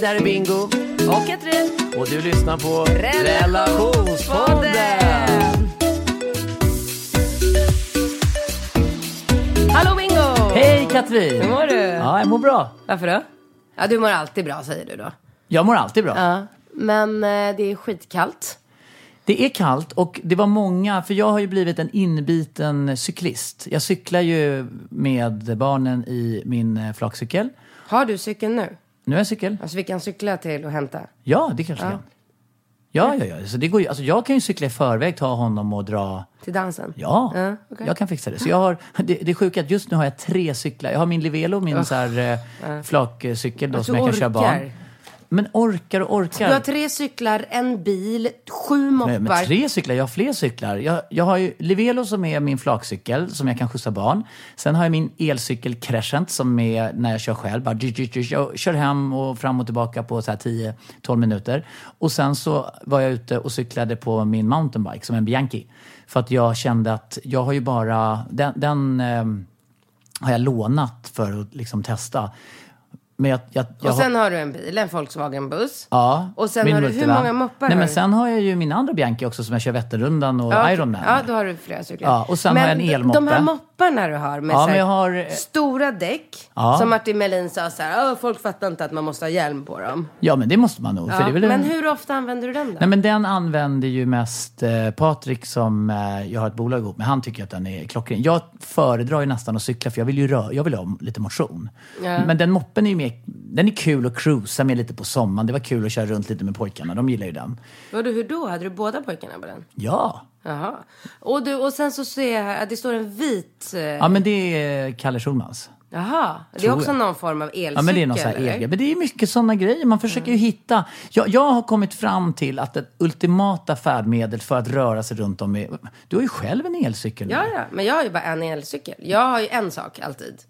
Hej, där är Bingo. Och Katrin. Och du lyssnar på Relationspodden. Relationspodden. Hallå Bingo! Hej Katrin! Hur mår du? Ja, jag mår bra. Varför då? Ja, du mår alltid bra säger du då. Jag mår alltid bra. Ja, men eh, det är skitkallt. Det är kallt och det var många, för jag har ju blivit en inbiten cyklist. Jag cyklar ju med barnen i min eh, flakcykel. Har du cykeln nu? Nu har jag cykel. Alltså vi kan cykla till och hämta. Ja, det kanske jag kan. Ja, ja, ja. Så det går ju, alltså jag kan ju cykla i förväg, ta honom och dra. Till dansen? Ja, Ja, okej. jag kan fixa det. Så jag har, det, det är sjukt att just nu har jag tre cyklar. Jag har min Livelo, min så här, eh, flakcykel då, Att som jag kan köra barn. Men orkar och orkar. Du har tre cyklar, en bil, sju moppar. Nej, men tre cyklar, jag har fler cyklar. Jag, jag har ju Livelo som är min flakcykel som jag kan skjutsa barn. Sen har jag min elcykel Crescent som är när jag kör själv. Bara, jag kör hem och fram och tillbaka på så här 10-12 minuter. Och sen så var jag ute och cyklade på min mountainbike som en Bianchi. För att jag kände att jag har ju bara, den, den ehm, har jag lånat för att liksom testa. Men jag, jag, jag och sen har du en bil, en Volkswagen-buss. Ja, Och sen min har du, hur många moppar Nej, har men du? sen har jag ju min andra Bianchi också som jag kör Vätternrundan och Ja. Ironman. Ja, då har du flera cyklar. Ja, och sen men har jag en elmoppe. De här mopparna du har med Ja, så här men har- stora däck. Ja. Som Martin Melin sa så här, "Åh, folk fattar inte att man måste ha hjälm på dem. Ja, men det måste man nog. För Ja, det är väl men en... hur ofta använder du den då? Nej, men den använder ju mest eh, Patrik som eh, jag har ett bolag ihop med. Han tycker att den är klockren. Jag föredrar ju nästan att cykla för jag vill ju rö- jag vill ha lite motion. Men den moppen är ju mer, den är kul att cruisa med lite på sommaren. Det var kul att köra runt lite med pojkarna. De gillar ju den. Vadå, hur då? Hade du båda pojkarna på den? Ja, Jaha. Och, du, och sen så ser jag här att det står en vit... Eh, ja men det är Kalle Schulmans. Jaha. Det är också jag. någon form av elcykel, Ja, men det är någon sån egen. Men det är mycket sådana grejer. Man försöker ju hitta. Jag, jag har kommit fram till att det ultimata färdmedel för att röra sig runt om är... Du har ju själv en elcykel. Ja, ja. Men jag har ju bara en elcykel. Jag har ju en sak alltid.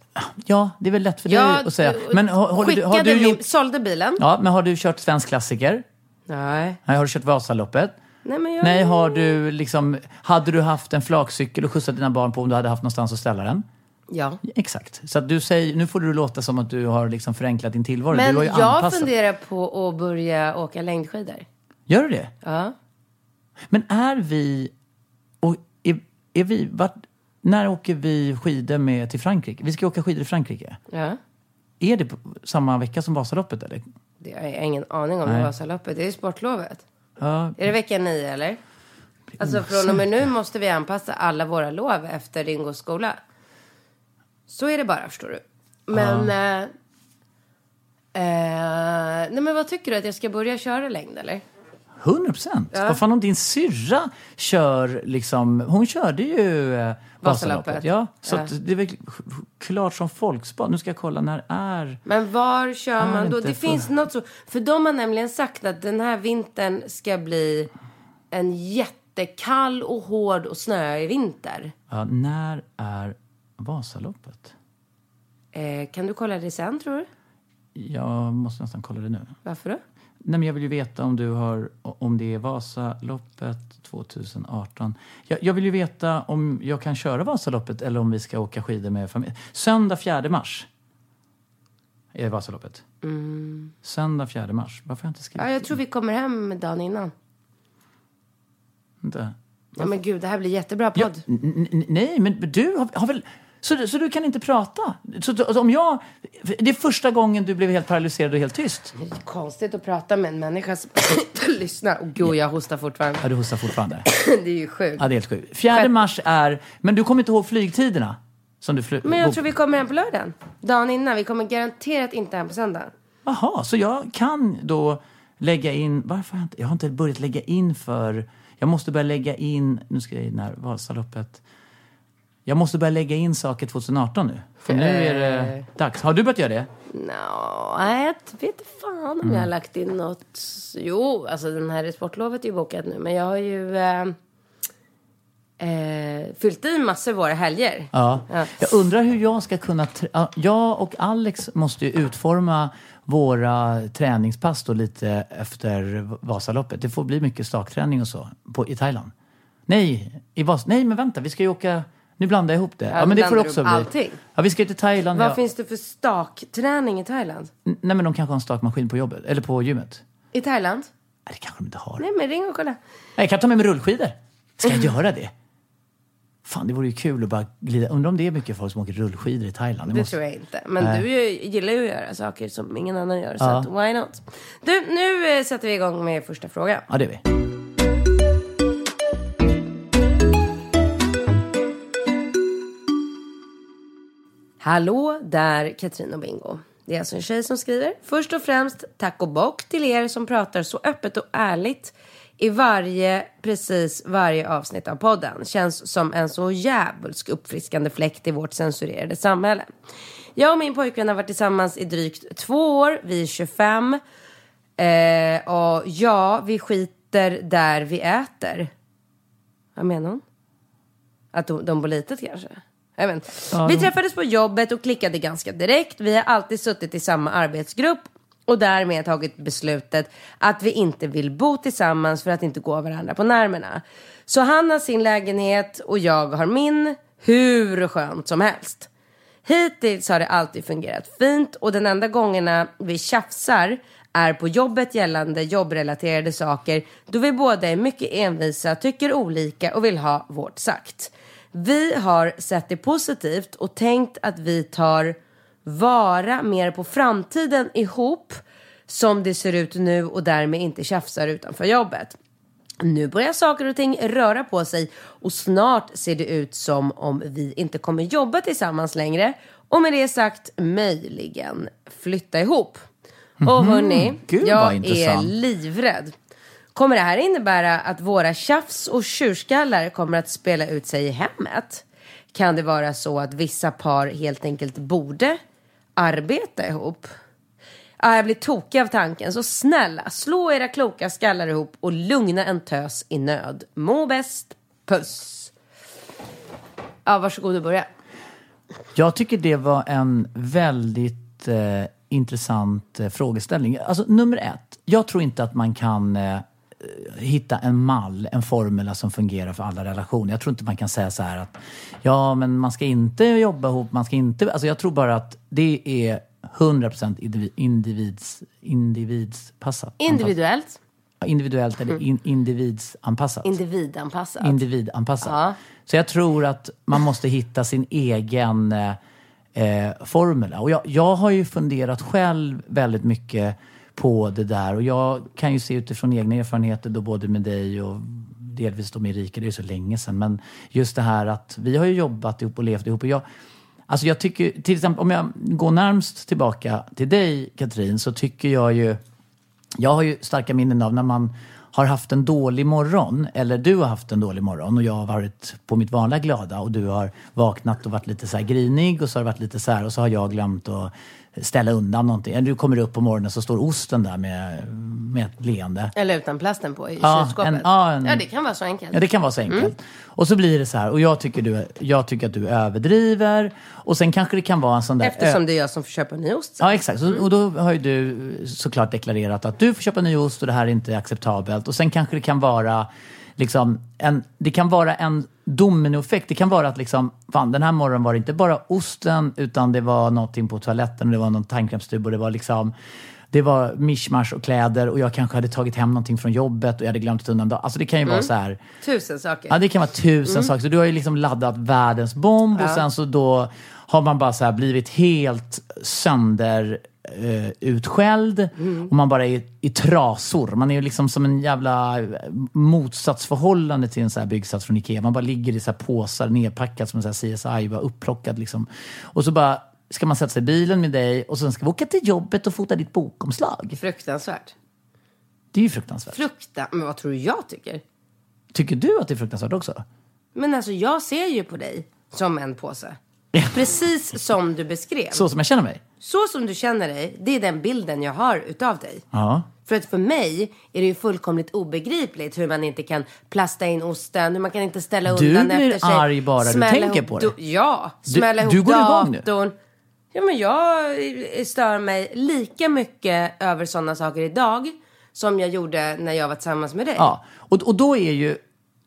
Ja, det är väl lätt för dig att säga. Men har, har, du, har du min, gjort... sålde bilen. Ja, men har du kört Svensk klassiker? Nej. Nej, har du kört Vasaloppet? Nej, men jag... Nej, har du liksom... Hade du haft en flakcykel och skjutsat dina barn på om du hade haft någonstans att ställa den? Ja. Exakt. Så att du säger, nu får du låta som att du har liksom förenklat din tillvaro. Men du har ju jag anpassat. funderar på att börja åka längdskidor. Gör du det? Ja. Men är vi... Och är, är vi vart, när åker vi skidor med till Frankrike? Vi ska åka skidor i Frankrike. Ja. Är det samma vecka som Vasaloppet eller? Det har jag ingen aning om Nej. Vasaloppet. Det är ju sportlovet. Ja, Är det vecka nio eller? Alltså från och med nu måste vi anpassa alla våra lov efter Ringos skola. Så är det bara förstår du. Men... Eh, eh, nej men vad tycker du? Att jag ska börja köra längd eller? 100 procent. Vad fan om din syrra kör liksom... Hon körde ju eh, Vasaloppet. Ja, så Ja. Det är väl klart som folksport. Nu ska jag kolla när är... Men var kör man då? Det för- finns något så. För de har nämligen sagt att den här vintern ska bli en jättekall och hård och snöig vinter. Ja, när är Vasaloppet? Eh, kan du kolla det sen tror du? Jag måste nästan kolla det nu. Varför då? Nej, men jag vill ju veta om du har, om det är Vasaloppet 2018. Jag, jag vill ju veta om jag kan köra Vasaloppet eller om vi ska åka skidor med familj. Söndag 4 mars är Vasaloppet. Söndag 4 mars. Varför har jag inte skrivit? Ja, jag tror vi kommer hem dagen innan. Inte. Ja, men gud, det här blir jättebra Ja, podd. n- nej, men du har, har väl... Så, du- så du kan inte prata? Så, så om jag... Det är första gången du blev helt paralyserad och helt tyst? Det är konstigt att prata med en människa som inte lyssnar. Och gud, jag hostar fortfarande. Ja, du hostar fortfarande. Det är ju sjukt. Ja, det är helt sjukt. Fjärde mars är... Men du kommer inte ihåg flygtiderna? Som du fly, Men jag tror vi kommer hem på lördagen. Dagen innan. Vi kommer garanterat inte hem på söndag. Jaha, så jag kan då lägga in... Varför har jag inte... Jag har inte börjat lägga in för... Jag måste börja lägga in... Nu ska jag in här, Vasaloppet. Jag måste börja lägga in saker 2018 nu. För nu är det Eh. dags. Har du börjat göra det? Nej, jag vet fan om Mm. jag har lagt in något. Jo, alltså den här sportlovet är ju bokat nu. Men jag har ju eh, eh, fyllt i massor våra helger. Ja. Ja. Jag undrar hur jag ska kunna... Jag och Alex måste ju utforma våra träningspass då lite efter Vasaloppet. Det får bli mycket stakträning och så på, i Thailand. Nej, i Vas Nej, men vänta, vi ska ju åka... Nu blandar jag ihop det. Ja, nu men det får också bli. allting. Ja, vi ska till Thailand. Vad ja. finns det för stakträning i Thailand? N- Nej, men de kanske har en stakmaskin på jobbet. Eller på gymmet. I Thailand? Nej, det kanske de inte har. Nej, men ring och kolla. Nej, jag kan ta med mig rullskidor. Ska jag göra det? Fan, det vore ju kul att bara glida. Undrar om det är mycket folk som åker rullskidor i Thailand. Det måste- tror jag inte. Men Nej. du gillar ju att göra saker som ingen annan gör. Så Ja. att, why not? Du, nu eh, sätter vi igång med första frågan. Ja, det är vi. Hallå där Katrin och Bingo. Det är alltså en tjej som skriver. Först och främst tack och bock till er som pratar så öppet och ärligt i varje, precis varje avsnitt av podden. Känns som en så jävulsk uppfriskande fläkt i vårt censurerade samhälle. Jag och min pojkvän har varit tillsammans i drygt två år. Vi är 25. Eh, och ja, vi skiter där vi äter. Vad menar hon? Att de, de bor litet kanske? Jag. Vi träffades på jobbet och klickade ganska direkt. Vi har alltid suttit i samma arbetsgrupp och därmed tagit beslutet att vi inte vill bo tillsammans för att inte gå varandra på nerverna. Så han har sin lägenhet och jag har min. Hur skönt som helst. Hittills har det alltid fungerat fint och den enda gångerna vi tjafsar är på jobbet gällande jobbrelaterade saker då vi båda är mycket envisa, tycker olika och vill ha vårt sagt. Vi har sett det positivt och tänkt att vi tar vara mer på framtiden ihop som det ser ut nu och därmed inte tjafsar utanför jobbet. Nu börjar saker och ting röra på sig och snart ser det ut som om vi inte kommer jobba tillsammans längre och med det sagt möjligen flytta ihop. Och hörni, Mhm. Gud, vad jag är livrädd. Kommer det här innebära att våra tjafs och tjurskallar kommer att spela ut sig i hemmet? Kan det vara så att vissa par helt enkelt borde arbeta ihop? Ah, jag blir tokig av tanken. Så snälla, slå era kloka skallar ihop och lugna en tös i nöd. Må bäst. Puss. Ja, varsågod och börja. Jag tycker det var en väldigt eh, intressant eh, frågeställning. Alltså nummer ett, jag tror inte att man kan eh, hitta en mall, en formel som fungerar för alla relationer. Jag tror inte man kan säga så här att ja, men man ska inte jobba ihop, man ska inte... Alltså jag tror bara att det är 100% individ, individs, individspassat. Individuellt. Ja, Individuellt eller in, individsanpassat. Individanpassat. Individanpassat. Ja. Så jag tror att man måste hitta sin egen eh, eh, formel. Och jag, jag har ju funderat själv väldigt mycket på det där. Och jag kan ju se utifrån egna erfarenheter då både med dig och delvis då med Erika, det är ju så länge sedan. Men just det här att vi har ju jobbat ihop och levt ihop. Och jag, alltså jag tycker, till exempel om jag går närmst tillbaka till dig Katrin, så tycker jag ju jag har ju starka minnen av när man har haft en dålig morgon, eller du har haft en dålig morgon och jag har varit på mitt vanliga glada och du har vaknat och varit lite så här grinig och så har det varit lite så här och så har jag glömt att ställa undan någonting. Eller Du kommer upp på morgonen så står osten där med, med ett leende. Eller utan plasten på i Ja, kylskåpet. en- ja, en- ja, det kan vara så enkelt. Ja, det kan vara så enkelt. Mm. Och så blir det så här, och jag tycker, du, jag tycker att du överdriver. Och sen kanske det kan vara en sån där... Eftersom det är jag som får köpa ny ost. Ja, exakt. Så, och då har ju du såklart deklarerat att du får köpa ny ost och det här är inte acceptabelt. Och sen kanske det kan vara liksom en, det kan vara en dominoeffekt. Det kan vara att liksom, fan den här morgonen var det inte bara osten utan det var någonting på toaletten och det var någon tandkrämstub och det var liksom det var mischmasch och kläder och jag kanske hade tagit hem någonting från jobbet och jag hade glömt ett undandag. Alltså det kan ju vara så här. Tusen saker. Ja, det kan vara tusen saker. Så du har ju liksom laddat världens bomb och sen så då har man bara så blivit helt sönder eh, utskälld och man bara är i trasor. Man är ju liksom som en jävla eh, motsatsförhållande till en så här byggsats från Ikea. Man bara ligger i så här påsar nedpackat som en så här CSI, bara upplockad liksom. Och så bara ska man sätta sig i bilen med dig och sen ska vi åka till jobbet och fota ditt bokomslag. Fruktansvärt. Det är ju fruktansvärt. Frukta... Men vad tror du jag tycker? Tycker du att det är fruktansvärt också? Men alltså jag ser ju på dig som en påse. Precis som du beskrev. Så. Så som jag känner mig? som du känner dig, det är den bilden jag har utav dig. Ja. För att för mig är det ju fullkomligt obegripligt hur man inte kan plasta in osten, hur man kan inte ställa Du undan blir efter sig. arg bara du tänker på det. do- Ja, smälla ihop du går igång nu. datorn. Ja, men jag stör mig lika mycket över sådana saker idag som jag gjorde när jag var tillsammans med dig. ja. Och, och då är ju...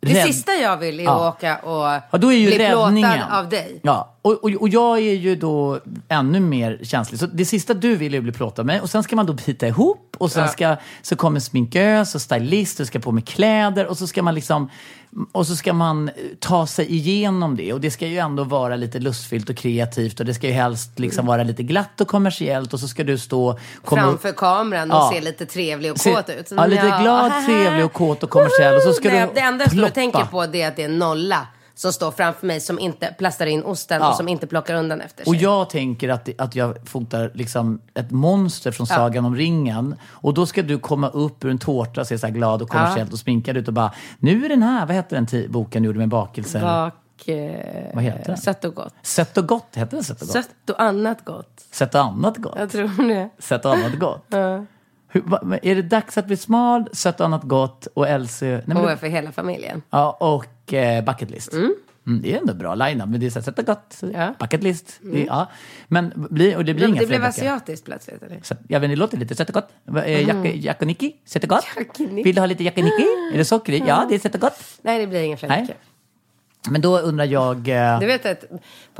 Det rädd- sista jag vill är Ja. att åka och Ja, då är ju bli räddningen. plåtad av dig. Ja, och, och, och jag är ju då ännu mer känslig. Så det sista du vill är att bli plåtad av mig. Och sen ska man då bita ihop. Och sen ska, så kommer sminkös och stylist och ska på med kläder. Och så ska man liksom... Och så ska man eh, ta sig igenom det. Och det ska ju ändå vara lite lustfyllt och kreativt. Och det ska ju helst liksom vara lite glatt och kommersiellt. Och så ska du stå... Framför kameran och Ja. se lite trevlig och Se- kåt ut. ja, lite glad, trevlig och kåt och kommersiell. Och så ska Nej, du Det enda jag och ploppa. tänker på det är att det är nolla som står framför mig som inte plastar in osten Ja. och som inte plockar undan efter sig. Och jag tänker att, att jag fotar liksom ett monster från Sagan om ringen. Och då ska du komma upp ur en tårta, se så här glad och kommersiellt och sminkad ut och bara, nu är den här, vad heter den boken du gjorde med bakelser? Bak... Eh, Vad heter den? Sött och gott. Sött och gott, heter den Sött och gott? Sött och annat gott. Sött och annat gott? Jag tror det. Sött och annat gott? Hur, va, men är det dags att bli smal, sött och annat gott och Elsie... Nej, men Och för hela familjen. Ja, och eh, bucket list. Mm. det är ändå bra line-up, men det är så här, och gott, Ja. bucket list. Det, ja. Men bli, och det blir Det, inga det blev asiatiskt plötsligt eller? Så, vet inte, det låter lite och gott. Eh, och Nicky, sött och gott. Och. Vill du ha lite Jack och Nicky? Är det socker i? Ja, det är och gott. Nej, det blir inga Nej. böcker. Men då undrar jag... Eh, Du vet att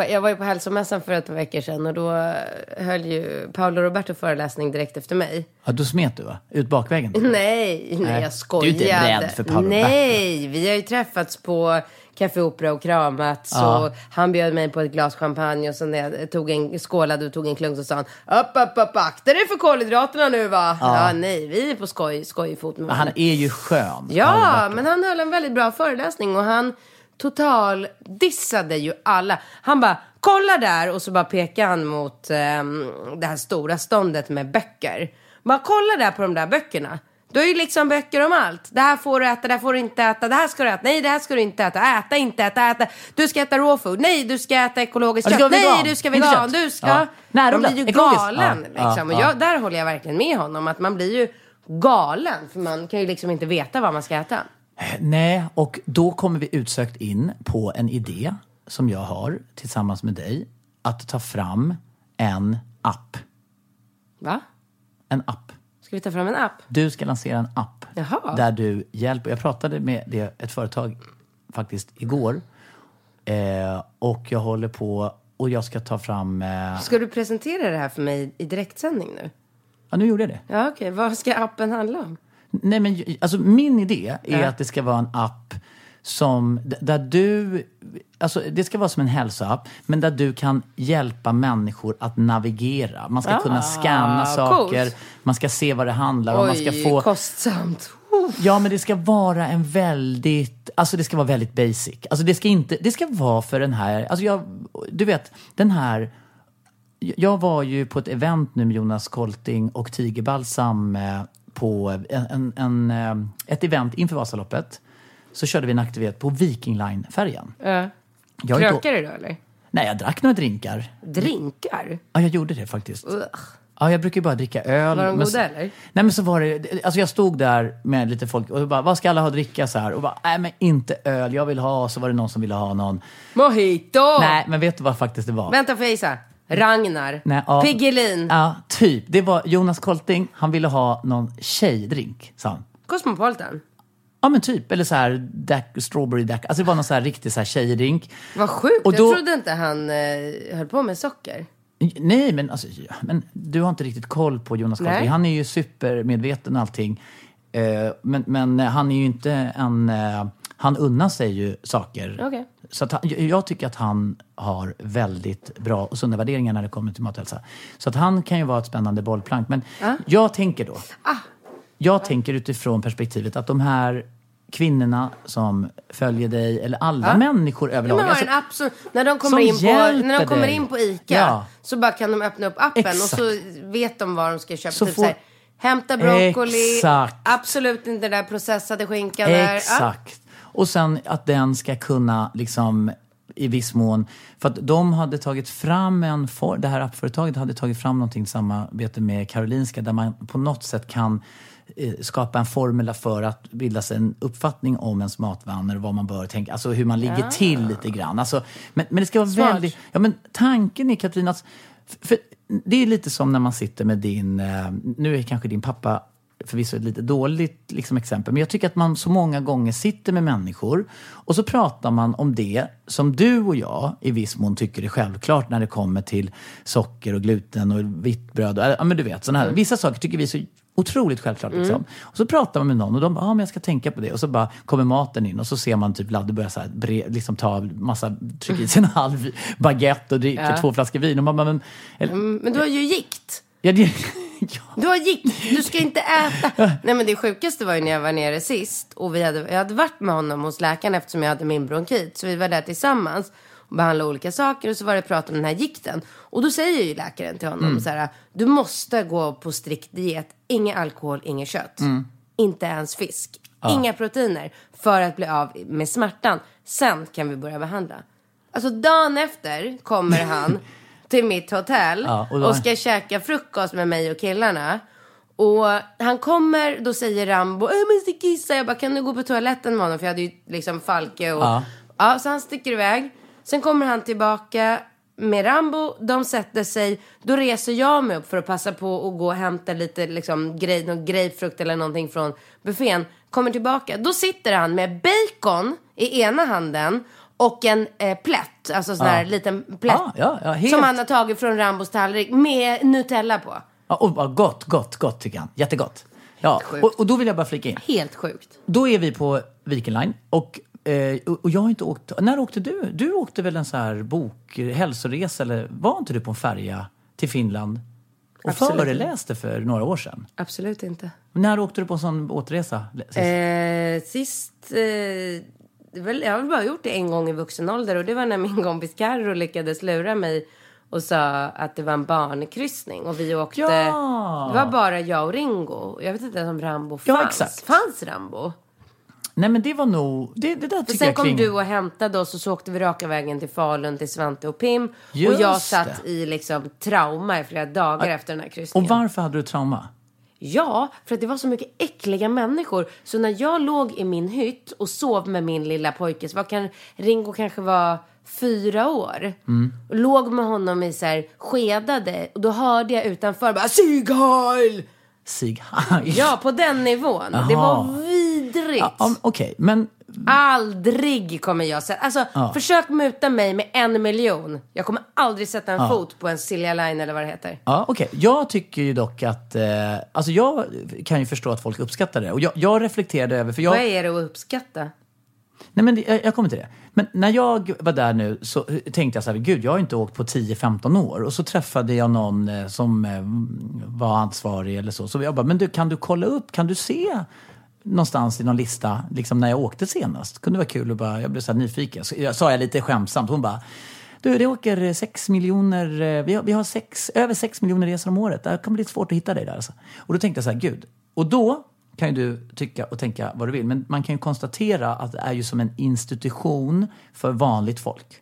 jag var ju på hälsomässan för ett par veckor sedan och då höll ju Paolo Roberto föreläsning direkt efter mig. ja, då smet du va? Ut bakvägen? Nej, nej, jag skojade. Du är inte rädd för Paolo Nej, vi har ju träffats på Café Opera och kramats. Ja. Och han bjöd mig på ett glas champagne och sen när jag tog en, skålade och tog en klunk så sa han upp, upp, upp, akta dig för kolhydraterna nu va. Ja, nej, vi är på skoj, skojfot med Men Han är ju skön. Ja, men han höll en väldigt bra föreläsning och han total dissade ju alla. Han bara, kolla där och så bara pekade han mot ehm, det här stora ståndet med böcker. Bara kolla där på de där böckerna. Du har ju liksom böcker om allt. Det här får du äta, det här får du inte äta, det här ska du äta, nej det här ska du inte äta, äta inte äta, äta. Du ska äta raw food, nej du ska äta ekologiskt kött, vara nej vegan, du ska vegan, du ska... Ja. Man blir ju galen Ja, liksom. Och ja. jag, där håller jag verkligen med honom, att man blir ju galen. För man kan ju liksom inte veta vad man ska äta. Nej, och då kommer vi utsökt in på en idé som jag har tillsammans med dig. Att ta fram en app. Va? En app. Ska vi ta fram en app? Du ska lansera en app Jaha. där du hjälper. Jag pratade med det, ett företag faktiskt igår. Eh, och jag håller på och jag ska ta fram... Eh, Ska du presentera det här för mig i direktsändning nu? ja, nu gjorde jag det. Ja, okej. Vad ska appen handla om? Nej, men alltså min idé är Ja. att det ska vara en app som, där du, alltså det ska vara som en hälsoapp, men där du kan hjälpa människor att navigera. Man ska Ah, kunna scanna saker, coolt. man ska se vad det handlar om, man ska få... kostsamt. Ja, men det ska vara en väldigt, alltså det ska vara väldigt basic. Alltså det ska inte, det ska vara för den här, alltså jag, du vet, den här jag var ju på ett event nu med Jonas Kolting och Tigerbalsam på en, en, eh, ett event inför Vasaloppet. Så körde vi en aktivitet på Viking Line-färjan. Jag är då- Krökar du då eller? Nej, jag drack några drinkar. Drinkar? Ja, jag gjorde det faktiskt. Ugh. Ja, jag brukar ju bara dricka öl. Var de goda, så- eller? Nej, men så var det, alltså jag stod där med lite folk och bara, vad ska alla ha att dricka så här? Och bara, nej men inte öl, jag vill ha, så var det någon som ville ha någon. Mojito! Nej, men vet du vad faktiskt det var? Vänta, får jag gissa? Ragnar? Nej, ja. Piggelin? Ja, typ. Det var Jonas Kolting, han ville ha någon tjejdrink, sa han. Cosmopolitan? Ja men typ, eller så här Dac, strawberry dac. Alltså det var någon så här riktig så här tjejdrink. Vad sjukt. Och Jag då- trodde inte han eh, höll på med socker. Nej, men, alltså, ja, men du har inte riktigt koll på Jonas Nej. Karlsson. Han är ju supermedveten och allting. Eh, men, men han är ju inte en... Eh, han unnar sig ju saker. Okej. Så han, jag- tycker att han har väldigt bra och sunda värderingar när det kommer till mat och hälsa. Så att han kan ju vara ett spännande bollplank. Men jag tänker då... Ah. Jag tänker utifrån perspektivet att de här kvinnorna som följer dig, eller alla människor Ja, överlag. men har alltså- så, när de kommer, in på, när de kommer dig. in på ICA Ja. så bara kan de öppna upp appen Exakt. och så vet de vad de ska köpa. Så typ får- så här, hämta broccoli, Exakt. absolut inte den där processade skinkan där. Ja. Och sen att den ska kunna liksom i viss mån, för att de hade tagit fram en for, det här appföretaget hade tagit fram någonting i samarbete med Karolinska där man på något sätt kan eh, skapa en formula för att bilda sig en uppfattning om ens matvanor och vad man bör tänka, alltså hur man ligger till lite grann. Alltså, men, men det ska vara Smart. väldigt, ja men tanken är Katrin att, för det är lite som när man sitter med din, eh, nu är kanske din pappa förvisso ett lite dåligt liksom, exempel, men jag tycker att man så många gånger sitter med människor och så pratar man om det som du och jag i viss mån tycker är självklart när det kommer till socker och gluten och vitt bröd. Och, ja, men du vet, såna här. Vissa saker tycker vi är så otroligt självklart. Liksom. Och så pratar man med någon och de bara, ah, men jag ska tänka på det. Och så bara kommer maten in och så ser man typ Ladde börja så här, bre, liksom ta massa, trycka i sig en halv baguette och dricka Ja. två flaskor vin. Och man bara, men, eller, Mm, Men du har ju gikt. ja, det, ja. Du har gikt, du ska inte äta. Nej men det sjukaste var ju när jag var nere sist och vi hade, jag hade varit med honom hos läkaren eftersom jag hade min bronkit. Så vi var där tillsammans och behandlade olika saker och så var det prat om den här gikten. Och då säger ju läkaren till honom så här, du måste gå på strikt diet. Inget alkohol, inget kött. Inte ens fisk. Inga proteiner för att bli av med smärtan. Sen kan vi börja behandla. Alltså dagen efter kommer han till mitt hotell Ja, och och, då- ska käka frukost med mig och killarna. Och han kommer, då säger Rambo, jag måste kissa. Jag bara, kan du gå på toaletten med honom? För jag hade ju liksom Falke och... Ja. Ja. så han sticker iväg. Sen kommer han tillbaka med Rambo. De sätter sig. Då reser jag mig upp för att passa på att gå och hämta lite liksom, grej, någon grapefrukt eller någonting från buffén. Kommer tillbaka. Då sitter han med bacon i ena handen och en eh, plätt, alltså sån här liten plätt. Ja, ja, ja, helt. Som han har tagit från Rambos tallrik med Nutella på. Ja, och bara gott, gott, gott tycker han. Jättegott. Ja, Sjukt. och, och då vill jag bara flika in. Helt sjukt. Då är vi på Viking Line och, eh, och jag har inte åkt... När åkte du? Du åkte väl en så här bok, hälsoresa eller var inte du på en färja till Finland och Absolut. föreläste för några år sedan? Absolut inte. När åkte du på en sån båtresa? sist? Eh, sist... Eh, väl, jag har bara gjort det en gång i vuxen ålder och det var när min kompis Carro lyckades lura mig och sa att det var en barnkryssning och vi åkte... Ja! Det var bara jag och Ringo. Jag vet inte ens om Rambo Ja, fanns. exakt. Fanns Rambo? Nej men det var nog... Det, det där För sen kom kring... du och hämtade oss och så åkte vi raka vägen till Falun till Svante och Pim. Just och jag satt det. i liksom trauma i flera dagar efter den här kryssningen. Och varför hade du trauma? Ja, för att det var så mycket äckliga människor. Så när jag låg i min hytt och sov med min lilla pojke, så var kan, Ringo kanske var fyra år. Och låg med honom i så här skedade. Och då hörde jag utanför bara Sieg Heil! Sieg Heil? Ja, på den nivån. Det Jaha. var vidrigt. Ja, Okej, men Aldrig kommer jag sätta... Alltså, försök muta mig med en miljon. Jag kommer aldrig sätta en fot på en Silja Line eller vad det heter. Ja, okej. Jag tycker ju dock att... Eh, alltså jag kan ju förstå att folk uppskattar det. Och jag, jag reflekterade över... För jag, Vad är det att uppskatta? nej men det, jag, jag kommer till det. Men när jag var där nu så tänkte jag så här, gud jag har inte åkt på 10-15 år. Och så träffade jag någon eh, som eh, var ansvarig eller så. Så jag bara, men du kan du kolla upp, kan du se någonstans i någon lista, liksom när jag åkte senast? Det Kunde vara kul att bara, jag blev så här nyfiken. Så jag sa jag lite skämtsamt, hon bara, du det åker 6 miljoner, eh, vi har, vi har sex, över 6 miljoner resor om året. Det kan bli lite svårt att hitta dig där alltså. Och då tänkte jag så här, gud. Och då kan ju du tycka och tänka vad du vill, men man kan ju konstatera att det är ju som en institution för vanligt folk.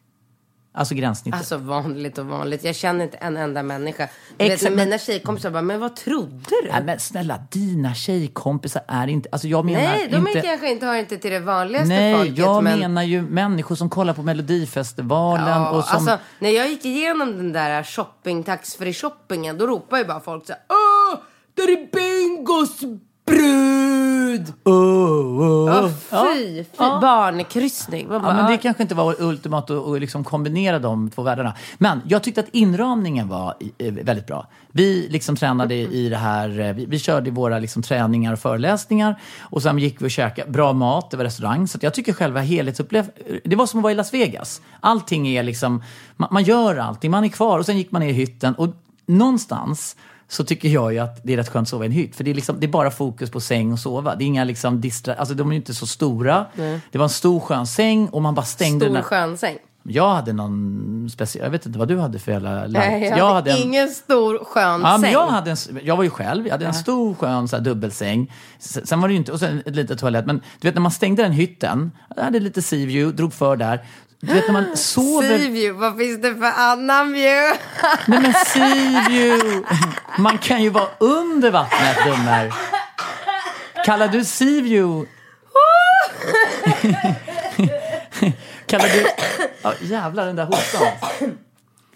Alltså gränssnittet. Alltså vanligt och vanligt. Jag känner inte en enda människa. Du vet, när mina tjejkompisar bara, men vad trodde du? Nej men snälla, dina tjejkompisar är inte... Alltså jag menar Nej, de är inte... kanske inte, hör inte till det vanligaste Nej, folket. jag men... menar ju människor som kollar på Melodifestivalen Ja, och som... alltså, när jag gick igenom den där shopping, taxfree shoppingen, då ropar ju bara folk så här, Åh, där är Bingos brud! Gud! Oh, oh. Oh, fy, fy. Barnkryssning. Man Ja, bara, men det kanske inte var ultimat att att liksom kombinera de två världarna. Men jag tyckte att inramningen var eh, väldigt bra. Vi liksom tränade i det här, eh, vi, vi körde våra liksom träningar och föreläsningar och sen gick vi och käkade bra mat, det var restaurang. Så att jag tycker själva helhetsupplev... Det var som att vara i Las Vegas. Allting är liksom, man, man gör allting, man är kvar och sen gick man ner i hytten och någonstans så tycker jag ju att det är rätt skönt att sova i en hytt. För det är, liksom, det är bara fokus på säng och sova. Det är inga liksom distra... Alltså de är ju inte så stora. Det var en stor skön säng och man bara stängde Stor den. skön säng. Jag hade någon speciell... Jag vet inte vad du hade för jävla... Nej, jag, hade, en- ingen stor skön Ja, säng. jag, hade en, jag var ju själv, jag hade en stor skön så här, dubbelsäng. Sen var det ju inte, och sen ett litet toalett. Men du vet när man stängde den hytten, jag hade lite sea view, drog för där. Du vet när man sover... Sea view, vad finns det för annan view? Nej men sea view! Man kan ju vara under vattnet, dummer. Kallar du sea view... Kallar du... Ja, jävlar den där hostan.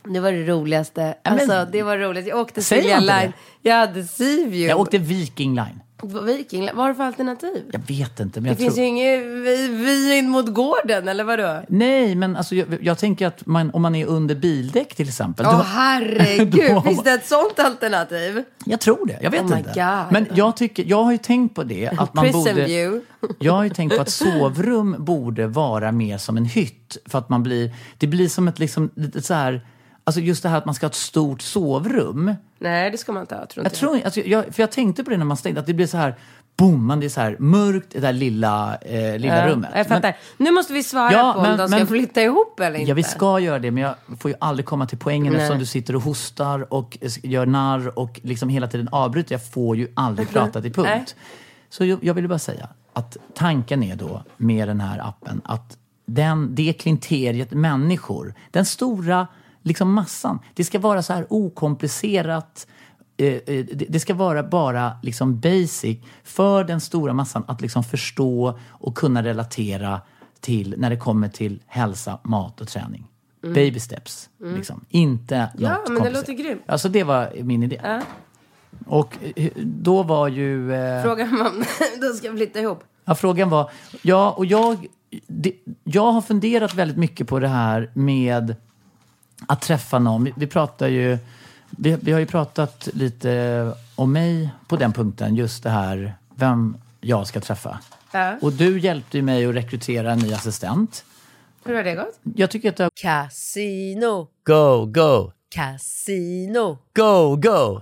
Det var det roligaste. men- Alltså, det var roligt. Jag åkte Silja Line. Jag hade view. Jag åkte Viking Line. Viking. Vad har du för alternativ? Jag vet inte, men Det jag finns tror... ju inget vi, vi in mot gården, eller vadå? Nej, men alltså, jag, jag tänker att man, om man är under bildäck till exempel. Åh då- herregud, Då finns det ett sånt alternativ? Jag tror det, jag vet Oh inte. God. Men jag, tycker, jag har ju tänkt på det. Att man Prison borde, view. Jag har ju tänkt på att sovrum borde vara mer som en hytt. För att man blir, det blir som ett liksom, lite så här, alltså just det här att man ska ha ett stort sovrum. Nej, det ska man inte ha, tror Jag inte tror, alltså, jag, för jag tänkte på det när man stängde, att det blir så här, boom, man det är så här mörkt i det där lilla, eh, lilla Ja, rummet. Jag fattar. nu måste vi svara Ja, på om men- de ska men- flytta ihop eller inte. Ja, vi ska göra det, men jag får ju aldrig komma till poängen Nej. eftersom du sitter och hostar och gör narr och liksom hela tiden avbryter. Jag får ju aldrig prata till Nej. punkt. Så jag, jag vill bara säga att tanken är då med den här appen att den, det klinteriet människor, den stora liksom massan, det ska vara så här okomplicerat eh, eh, det ska vara bara liksom basic för den stora massan att liksom förstå och kunna relatera till när det kommer till hälsa, mat och träning. Baby steps. Liksom. Inte Mm. Ja, något men det låter grymt. Alltså det var min idé. Ja. Och eh, då var ju... Eh, Frågan var om de ska flytta ihop. Ja, frågan var... Ja, och jag, det, jag har funderat väldigt mycket på det här med att träffa någon. Vi, vi pratar ju... Vi, vi har ju pratat lite om mig på den punkten, just det här vem jag ska träffa. Ja. Och du hjälpte ju mig att rekrytera en ny assistent. Hur har det gått? Jag tycker att det har... Casino, Go, go, casino, go, go,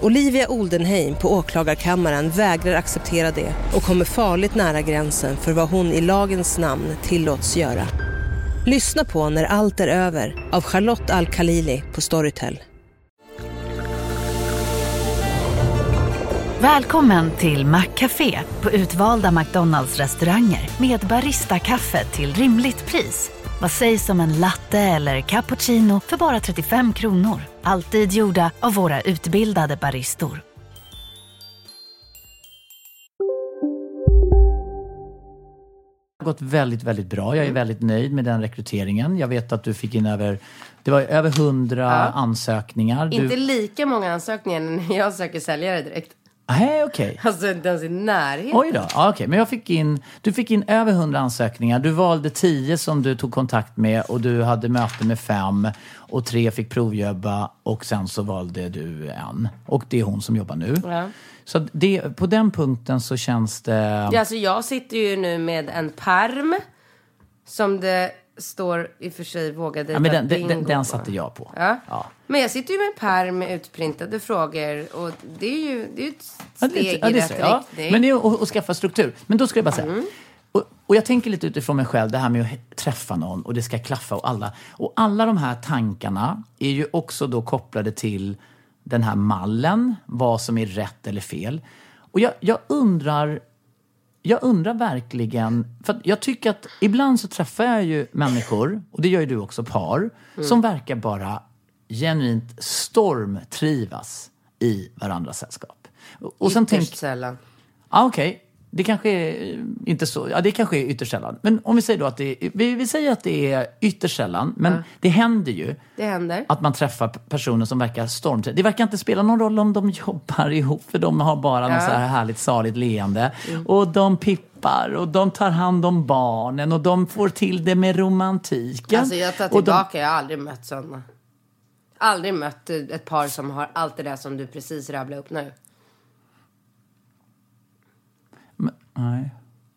Olivia Oldenheim på åklagarkammaren vägrar acceptera det och kommer farligt nära gränsen för vad hon i lagens namn tillåts göra. Lyssna på När allt är över av Charlotte Al-Khalili på Storytel. Välkommen till Maccafé på utvalda McDonalds restauranger med Baristakaffe till rimligt pris. Vad sägs om en latte eller cappuccino för bara 35 kronor? Alltid gjorda av våra utbildade baristor. gått väldigt, väldigt bra. Jag är väldigt nöjd med den rekryteringen. Jag vet att du fick in över, det var över hundra ansökningar. Du, Inte lika många ansökningar när jag söker säljare direkt. Nej, okej. Alltså inte ens i närheten. Oj då. Ja, okej. Men jag fick in, du fick in över 100 ansökningar. Du valde 10 som du tog kontakt med och du hade möte med fem och tre fick provjobba och sen så valde du en. Och det är hon som jobbar nu. Ja. Så det, på den punkten så känns det... Ja, alltså jag sitter ju nu med en perm som det står i och för sig våga dejta Ja, men den, den, den, den satte jag på. Ja. Ja. Men jag sitter ju med en pärm med utprintade frågor och det är ju, det är ett steg ja, i det är rätt ja. riktning. Men det är att, att skaffa struktur. Men då ska jag bara säga. Mm. Och, och jag tänker lite utifrån mig själv, det här med att träffa någon och det ska klaffa och alla. Och alla de här tankarna är ju också då kopplade till den här mallen, vad som är rätt eller fel. Och jag, jag undrar jag undrar verkligen, för jag tycker att ibland så träffar jag ju människor, och det gör ju du också, par, som verkar bara genuint stormtrivas i varandras sällskap. Och, och sen tänk, Ytterst sällan. Ja, okej. Det kanske är eh, inte så. Ja, det kanske är ytterst sällan. Men om vi säger då att det är, vi, vi säger att det är ytterst sällan, men det händer ju Det händer. att man träffar personer som verkar stormtrivas. Det verkar inte spela någon roll om de jobbar ihop, för de har bara något så här härligt saligt leende. Mm. Och de pippar och de tar hand om barnen och de får till det med romantiken. Alltså jag tar Och de- tillbaka, jag har aldrig mött sådana. Aldrig mött ett par som har allt det där som du precis rabblade upp nu. Nej.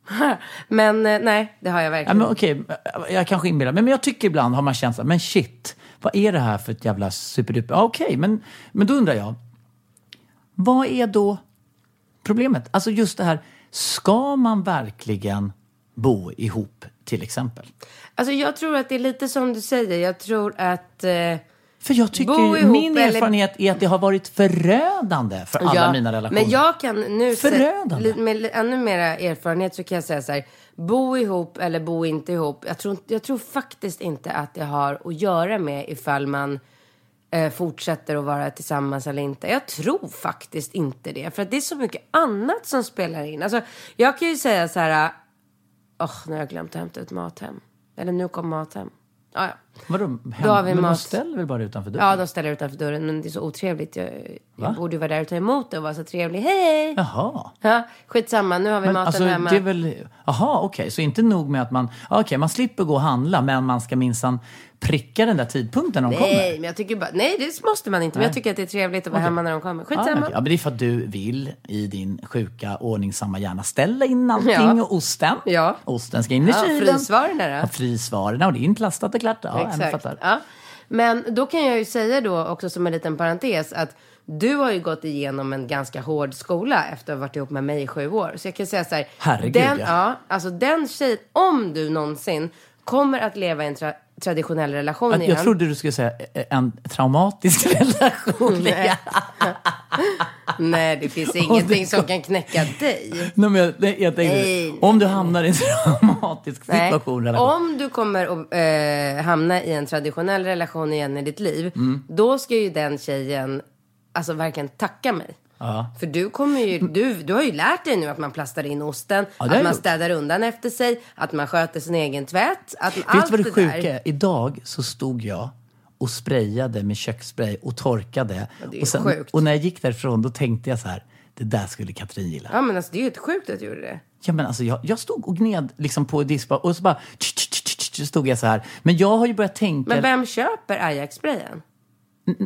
Men eh, nej, det har jag Ja, verkligen. men okej, jag kanske inbillar mig. Men jag tycker ibland har man här, men shit, vad är det här för ett jävla superduper... Ja, okej, men, men då undrar jag. Vad är då problemet? Alltså just det här, ska man verkligen bo ihop till exempel? Alltså jag tror att det är lite som du säger. Jag tror att... Eh, För jag tycker, ihop min eller- erfarenhet är att det har varit förödande för alla Ja, mina relationer. Men jag kan nu se, Förödande. li- med ännu mera erfarenhet så kan jag säga så här. Bo ihop eller bo inte ihop. Jag tror, jag tror faktiskt inte att det har att göra med ifall man eh, fortsätter att vara tillsammans eller inte. Jag tror faktiskt inte det. För att det är så mycket annat som spelar in. Alltså, jag kan ju säga så här. Åh, nu har jag glömt att hämta ut mat hem. Eller nu kom mat hem. Ja, ja. Vadå, hem, Då har vi men de mat. ställer väl bara utanför dörren? Ja, de ställer utanför dörren. Men det är så otrevligt. Jag, Va? jag borde ju vara där och ta emot det och vara så trevlig. Hej! Jaha. Ja, skitsamma, nu har vi Men maten alltså, hemma. det är väl... Jaha, okej. Så inte nog med att man... Okej, man slipper gå och handla, men man ska minsann pricka den där tidpunkten de Nej, kommer. men jag tycker bara, nej det måste man inte. Men Nej. jag tycker att det är trevligt att vara Okej. hemma när de kommer. Skitsamma. ja, men det är för att du vill i din sjuka ordningsamma hjärna ställa in allting Ja. och osten. Ja. Osten ska in i Ja, kylen. frysvarorna då? Frysvarorna och det är intlastat och klart. Ja, Exakt. Ja. Men då kan jag ju säga då också som en liten parentes att du har ju gått igenom en ganska hård skola efter att ha varit ihop med mig i sju år. Så jag kan säga så här. Herregud, den, ja. ja. Alltså den tjejen, om du någonsin kommer att leva i en tra- traditionell relation Jag, igen. jag trodde du skulle säga eh, en traumatisk relation. Nej. Nej, det finns ingenting som kan knäcka dig. Nej, men jag, nej, jag tänkte, Nej, om du hamnar i en traumatisk Nej. situation. relation. Om du kommer att eh, hamna i en traditionell relation igen i ditt liv, Mm. då ska ju den tjejen alltså verkligen tacka mig. Ja. För du kommer ju, du, du har ju lärt dig nu att man plastar in osten, Ja, att man gjort. städar undan efter sig, att man sköter sin egen tvätt. Att Vet allt du vad det det sjuka är? Idag så stod jag och sprayade med köksspray och torkade. det är och, sen, sjukt. och när jag gick därifrån då tänkte jag så här, det där skulle Katrin gilla. Ja men alltså det är ju helt sjukt att du gjorde det. Ja, men alltså, jag, jag stod och gned liksom på diskbar och så bara tch, tch, tch, stod jag så här. Men jag har ju börjat tänka... Men vem köper Ajax-sprayen?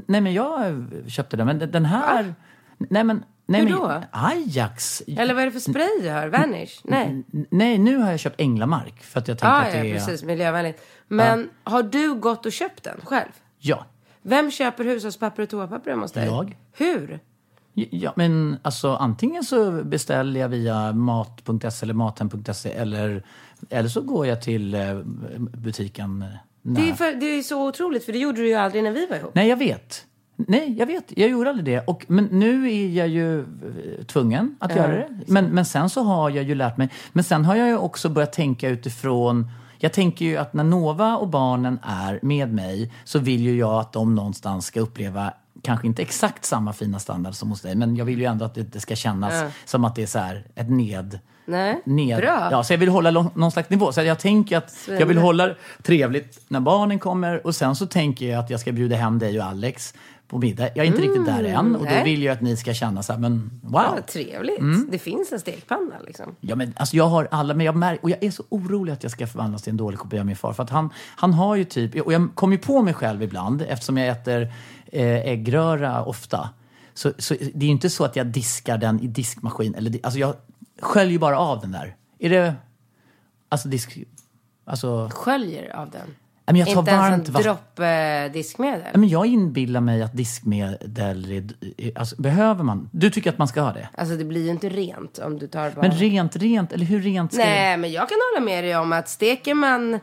Nej, men jag köpte den. Men den här... Nej, men... Nej, Hur men, då? Ajax? Eller vad är det för spray du har? Vanish? Nej. Nej, nu har jag köpt Änglamark för att jag tänker Ja, att det ja, är... precis. Miljövänligt. Men har du gått och köpt den själv? Ja. Vem köper hushållspapper och toapapper hemma hos dig? Jag. Hur? Ja, men alltså antingen så beställer jag via mat.se eller mathem.se eller, eller så går jag till eh, butiken. eh, Det är, för, det är så otroligt, för det gjorde du ju aldrig när vi var ihop. Nej, jag vet. Nej, jag vet. Jag gjorde aldrig det. Och, men nu är jag ju eh, tvungen att göra det. Men, men sen så har jag ju lärt mig. Men sen har jag ju också börjat tänka utifrån jag tänker ju att när Nova och barnen är med mig så vill ju jag att de någonstans ska uppleva kanske inte exakt samma fina standard som hos dig, men jag vill ju ändå att det, det ska kännas Ja. som att det är så här ett ned... Nej, ned bra. Ja, så jag vill hålla lång, någon slags nivå. Så jag tänker att jag vill hålla trevligt när barnen kommer och sen så tänker jag att jag ska bjuda hem dig och Alex på middag. Jag är inte riktigt där än och då nej. vill jag att ni ska känna så här, men wow. Ja, trevligt. Mm. Det finns en stekpanna liksom. Ja, men alltså jag har alla, men jag mär, och jag är så orolig att jag ska förvandlas till en dålig kopia av min far. För att han, han har ju typ, och jag kommer ju på mig själv ibland eftersom jag äter äggröra ofta. Så, så det är ju inte så att jag diskar den i diskmaskin. Eller, alltså jag sköljer bara av den där. Är det, alltså disk, alltså, Sköljer av den. Men jag tar Inte ens varmt en vatten. dropp eh, diskmedel. men jag inbillar mig att diskmedel, är, alltså, behöver man? Du tycker att man ska ha det? Alltså det blir ju inte rent om du tar bara... Men rent, rent, eller hur rent ska det Nej, men jag kan hålla med dig om att steker man...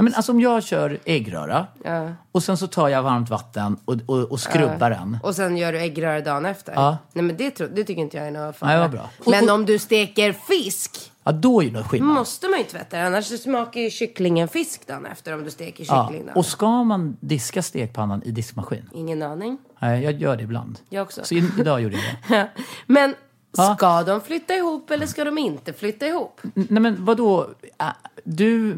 Ja, men alltså om jag kör äggröra Ja. och sen så tar jag varmt vatten och, och, och skrubbar den. Och sen gör du äggröra dagen efter. Ja. Nej men det, det tycker inte jag är något fara. Nej, vad bra. Och- Men och- om du steker fisk Ja, då är det något skillnad. måste man ju tvätta. Annars smakar ju kycklingen fisk dagen efter om du steker Ja. kyckling dagen Och ska man diska stekpannan i diskmaskin? Ingen aning. Nej, jag gör det ibland. Jag också. Så idag gjorde jag det. Men Ja. ska de flytta ihop eller ska de inte flytta ihop? Nej, men vadå? Du,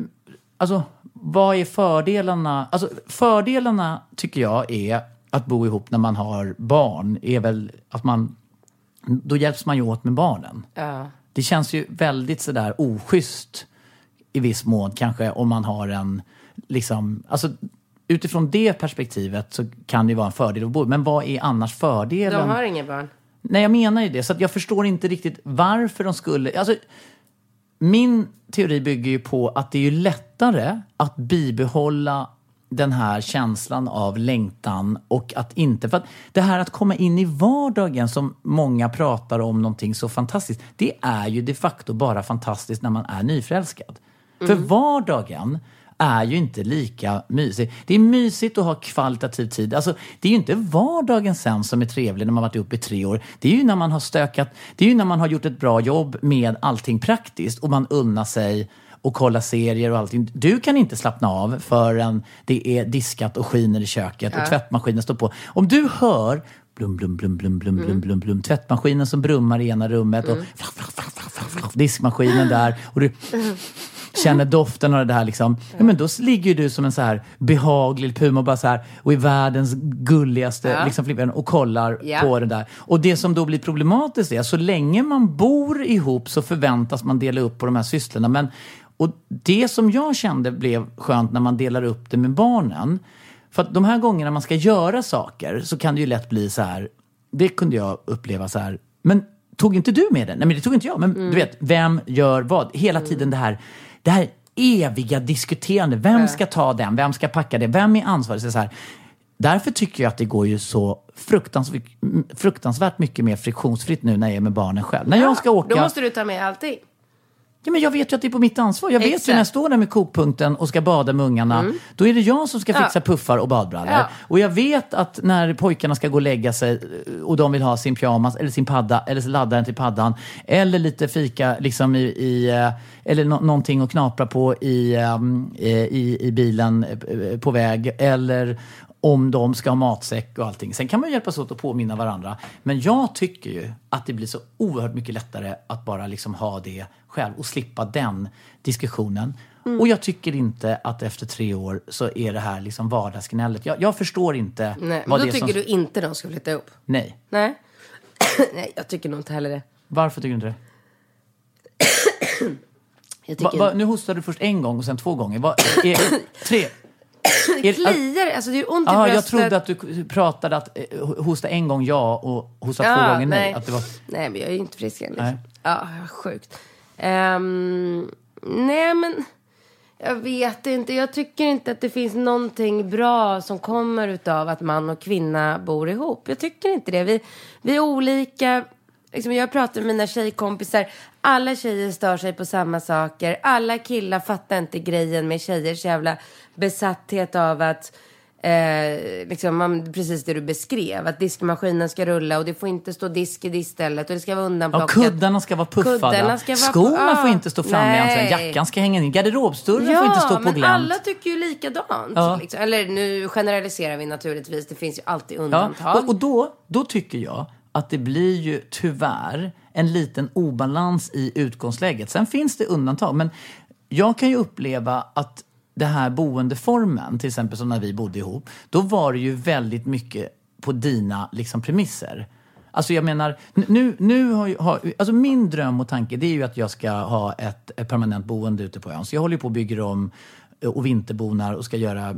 alltså, vad är fördelarna? Alltså, fördelarna tycker jag är att bo ihop när man har barn är väl att man, då hjälps man ju åt med barnen. Ja. Det känns ju väldigt sådär oschysst i viss mån kanske om man har en, liksom, alltså utifrån det perspektivet så kan det ju vara en fördel att bo Men vad är annars fördelen? De har inga barn. Nej, jag menar ju det. Så jag förstår inte riktigt varför de skulle... Alltså, min teori bygger ju på att det är ju lättare att bibehålla den här känslan av längtan och att inte... För att det här att komma in i vardagen som många pratar om någonting så fantastiskt, det är ju de facto bara fantastiskt när man är nyförälskad. För vardagen är ju inte lika mysig. Det är mysigt att ha kvalitativ tid. Alltså, det är ju inte vardagen sen som är trevlig när man varit uppe i tre år. Det är ju när man har stökat. Det är ju när man har gjort ett bra jobb med allting praktiskt och man unnar sig och kolla serier och allting. Du kan inte slappna av förrän det är diskat och skiner i köket ja. och tvättmaskinen står på. Om du hör blum, blum, blum, blum, blum, mm. blum, blum, blum, tvättmaskinen som brummar i ena rummet mm. och flaff, flaff, flaff, diskmaskinen där och du mm känner doften av det här liksom. Ja, men då ligger ju du som en så här behaglig puma bara så här och är världens gulligaste Ja. liksom flippen och kollar Ja. på det där. Och det som då blir problematiskt är så länge man bor ihop så förväntas man dela upp på de här sysslorna. Men, och det som jag kände blev skönt när man delar upp det med barnen. För att de här gångerna man ska göra saker så kan det ju lätt bli så här. Det kunde jag uppleva så här. Men tog inte du med det? Nej men det tog inte jag. Men Mm. du vet, vem gör vad? Hela tiden det här, det här eviga diskuterande. Vem ska ta den? Vem ska packa det? Vem är ansvarig? Så Så här, Därför tycker jag att det går ju så fruktansvärt, fruktansvärt mycket mer friktionsfritt nu när jag är med barnen själv. När jag ska åka... Då måste du ta med allting. Ja, men jag vet ju att det är på mitt ansvar. Jag vet ju Exakt. Mm. när jag står där med kokpunkten och ska bada med ungarna. Då är det jag som ska fixa Ja. puffar och badbrallor. Ja. Och jag vet att när pojkarna ska gå och lägga sig eh, och de vill ha sin pyjamas eller sin padda eller laddaren till paddan. Eller lite fika liksom i, i eh, eller nå- någonting att knapra på i, eh, i, i bilen på väg. Eller om de ska ha matsäck och allting. Sen kan man hjälpas åt att påminna varandra. Men jag tycker ju att det blir så oerhört mycket lättare att bara liksom ha det själv och slippa den diskussionen. Och jag tycker inte att efter tre år så är det här liksom vardagsgnället. Jag, jag förstår inte Nej, men vad då det är tycker som... du inte de ska flytta ihop? Nej. Nej. Nej, jag tycker nog inte heller det. Varför tycker du inte det? Jag Va, tycker... va, nu hostade du först en gång och sen två gånger. Va, är, tre? Är, Kliar, alltså det är ont i Aha, jag bröstet. trodde att du pratade att eh, hosta en gång ja och hosta två Ja, gånger nej. nej. Att det var... Nej, men jag är ju inte frisk än. Liksom. Nej. Ja, sjukt. Ehm, nej, men jag vet inte. Jag tycker inte att det finns någonting bra som kommer utav att man och kvinna bor ihop. Jag tycker inte det. Vi, vi är olika. Liksom jag pratar med mina tjejkompisar. Alla tjejer stör sig på samma saker. Alla killar fattar inte grejen med tjejers jävla besatthet av att Eh, liksom man, precis det du beskrev. Att diskmaskinen ska rulla och det får inte stå disk i diskstället och det ska vara Ja, undanplockat. kuddarna ska vara puffade. Ska vara- Skorna får inte stå framme nej. Jackan ska hänga in. Garderobsdörren Ja, får inte stå på men glänt. alla tycker ju likadant. Ja. Liksom. Eller nu generaliserar vi naturligtvis. Det finns ju alltid Ja, undantag. och, och då, då tycker jag att det blir ju tyvärr en liten obalans i utgångsläget. Sen finns det undantag, men jag kan ju uppleva att det här boendeformen, till exempel som när vi bodde ihop, då var det ju väldigt mycket på dina liksom, premisser. Alltså jag menar, nu, nu har, har alltså min dröm och tanke det är ju att jag ska ha ett, ett permanent boende ute på ön. Så jag håller på och bygger om eh, och vinterbonar och ska göra eh,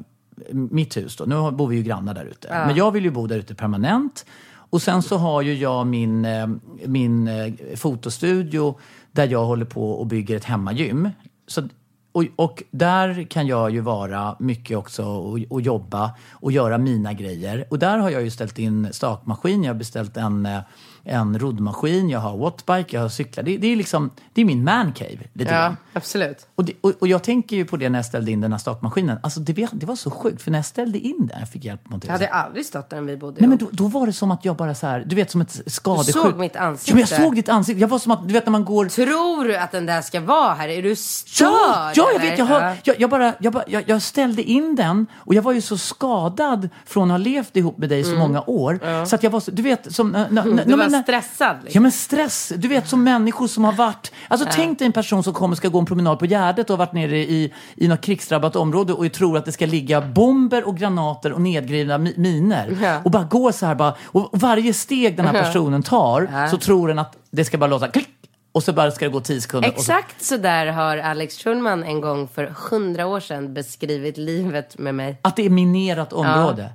mitt hus då. Nu bor vi ju grannar där ute. Men jag vill ju bo där ute permanent. Och sen så har ju jag min, eh, min eh, fotostudio där jag håller på och bygger ett hemmagym. Så, och, och där kan jag ju vara mycket också och, och jobba och göra mina grejer. Och där har jag ju ställt in stakmaskin, jag har beställt en, eh, en roddmaskin, jag har wattbike, jag har cyklar. Det, det är liksom, det är min mancave lite ja, grann. absolut. Och, det, och, och jag tänker ju på det när jag ställde in den här stakmaskinen. Alltså det, var- det var så sjukt, för när jag ställde in den, jag fick hjälp med Jag hade aldrig stått där vi bodde Nej men då, då var det som att jag bara så här, du vet som ett skadesjuk. Du såg mitt ansikte. Ja, men jag såg ditt ansikte. Jag var som att, du vet när man går... Tror du att den där ska vara här? Är du störd? Ja, ja, jag vet. Jag, har, Ja. jag, jag, bara, jag, bara, jag, jag ställde in den och jag var ju så skadad från att ha levt ihop med dig så många år. Så att jag var så, du vet, som... N, n, Mm. N- var men- stressad. Liksom. Ja men stress, du vet som människor som har varit... Alltså tänk dig en person som kommer ska gå en promenad på Gärdet och har varit nere i, i något krigsdrabbat område och tror att det ska ligga bomber och granater och nedgrävda mi- miner. Ja. Och bara går så här bara, och varje steg den här personen tar så tror den att det ska bara låta klick och så bara ska det gå tio sekunder. och så- Exakt så där har Alex Schulman en gång för hundra år sedan beskrivit livet med mig. Att det är minerat område.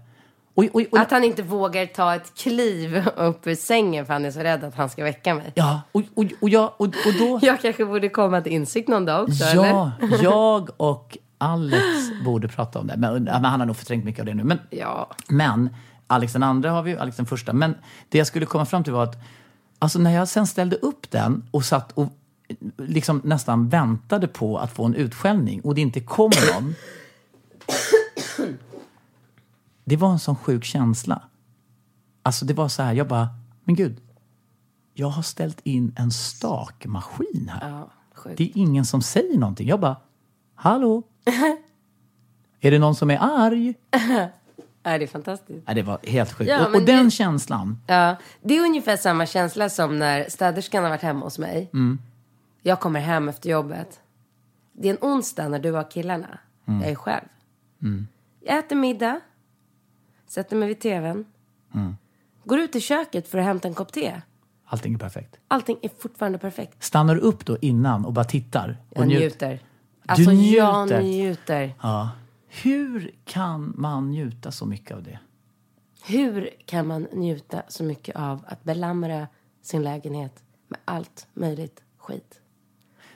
Och, och, och, Att han inte vågar ta ett kliv upp ur sängen för han är så rädd att han ska väcka mig. ja, och, och, och, jag, och, och då... Jag kanske borde komma till insikt någon dag också, eller? Ja, jag och Alex borde prata om det. Men, men han har nog förträngt mycket av det nu. Men, Ja. men Alex den andra har vi ju, Alex den första. Men det jag skulle komma fram till var att alltså när jag sen ställde upp den och satt och liksom nästan väntade på att få en utskällning och det inte kom någon. Det var en sån sjuk känsla. Alltså det var så här, jag bara, men gud. Jag har ställt in en stakmaskin här. Ja. Det är ingen som säger någonting. Jag bara, hallå? är det någon som är arg? Ja, det är fantastiskt. Nej, det var helt sjukt. Ja, och, och den det- känslan. Ja, det är ungefär samma känsla som när städerskan har varit hemma hos mig. Mm. Jag kommer hem efter jobbet. Det är en onsdag när du har killarna. Mm. Jag är själv. Jag äter middag. Sätter mig vid tvn. Mm. Går ut i köket för att hämta en kopp te. Allting är perfekt. Allting är fortfarande perfekt. Stannar du upp då innan och bara tittar? Och Jag njut- njuter. Alltså jag njuter. njuter. Ja. Hur kan man njuta så mycket av det? Hur kan man njuta så mycket av att belamra sin lägenhet med allt möjligt skit?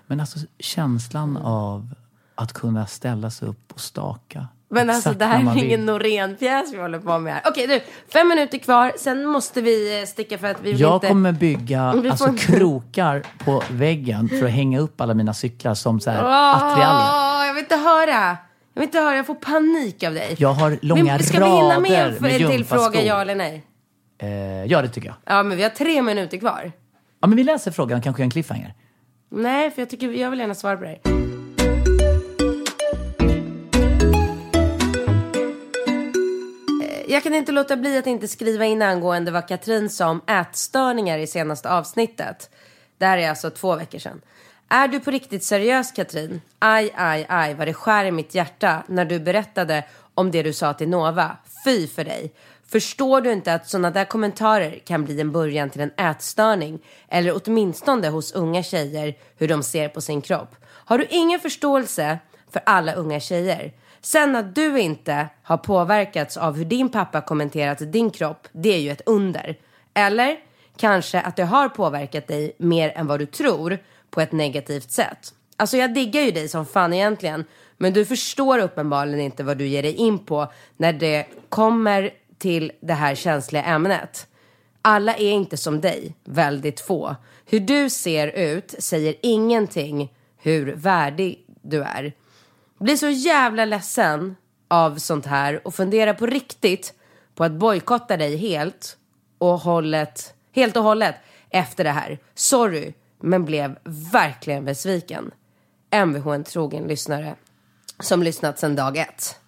Men alltså känslan av att kunna ställa sig upp och staka. Men alltså exakt det när här är vill. ingen Norén-pjäs vi håller på med här. Okej du, fem minuter kvar. Sen måste vi eh, sticka för att vi vill Jag inte... kommer bygga Vi alltså, inte- krokar på väggen för att hänga upp alla mina cyklar som så här attiraljer. Åh, jag vill inte höra. Jag vill inte höra. Jag får panik av dig. Jag har långa men ska vi hinna med rader en med till gympaskor. fråga ja eller nej? Eh, ja, det tycker jag. Ja, men vi har tre minuter kvar. Ja, men vi läser frågan, kanske en cliffhanger. Nej, för jag tycker jag vill gärna svara på det här. Jag kan inte låta bli att inte skriva in angående vad Katrin sa om ätstörningar i senaste avsnittet. Det här är alltså två veckor sedan. Är du på riktigt seriös Katrin? Aj, aj, aj vad det skär i mitt hjärta när du berättade om det du sa till Nova. Fy för dig. Förstår du inte att sådana där kommentarer kan bli en början till en ätstörning? Eller åtminstone hos unga tjejer hur de ser på sin kropp. Har du ingen förståelse för alla unga tjejer? Sen att du inte har påverkats av hur din pappa kommenterat din kropp, det är ju ett under. Eller kanske att det har påverkat dig mer än vad du tror på ett negativt sätt. Alltså jag diggar ju dig som fan egentligen, men du förstår uppenbarligen inte vad du ger dig in på när det kommer till det här känsliga ämnet. Alla är inte som dig, väldigt få. Hur du ser ut säger ingenting hur värdig du är. Blir så jävla ledsen av sånt här och funderar på riktigt på att bojkotta dig helt och hållet, helt och hållet efter det här. Sorry, men blev verkligen besviken. Mvh en trogen lyssnare som lyssnat sedan dag ett.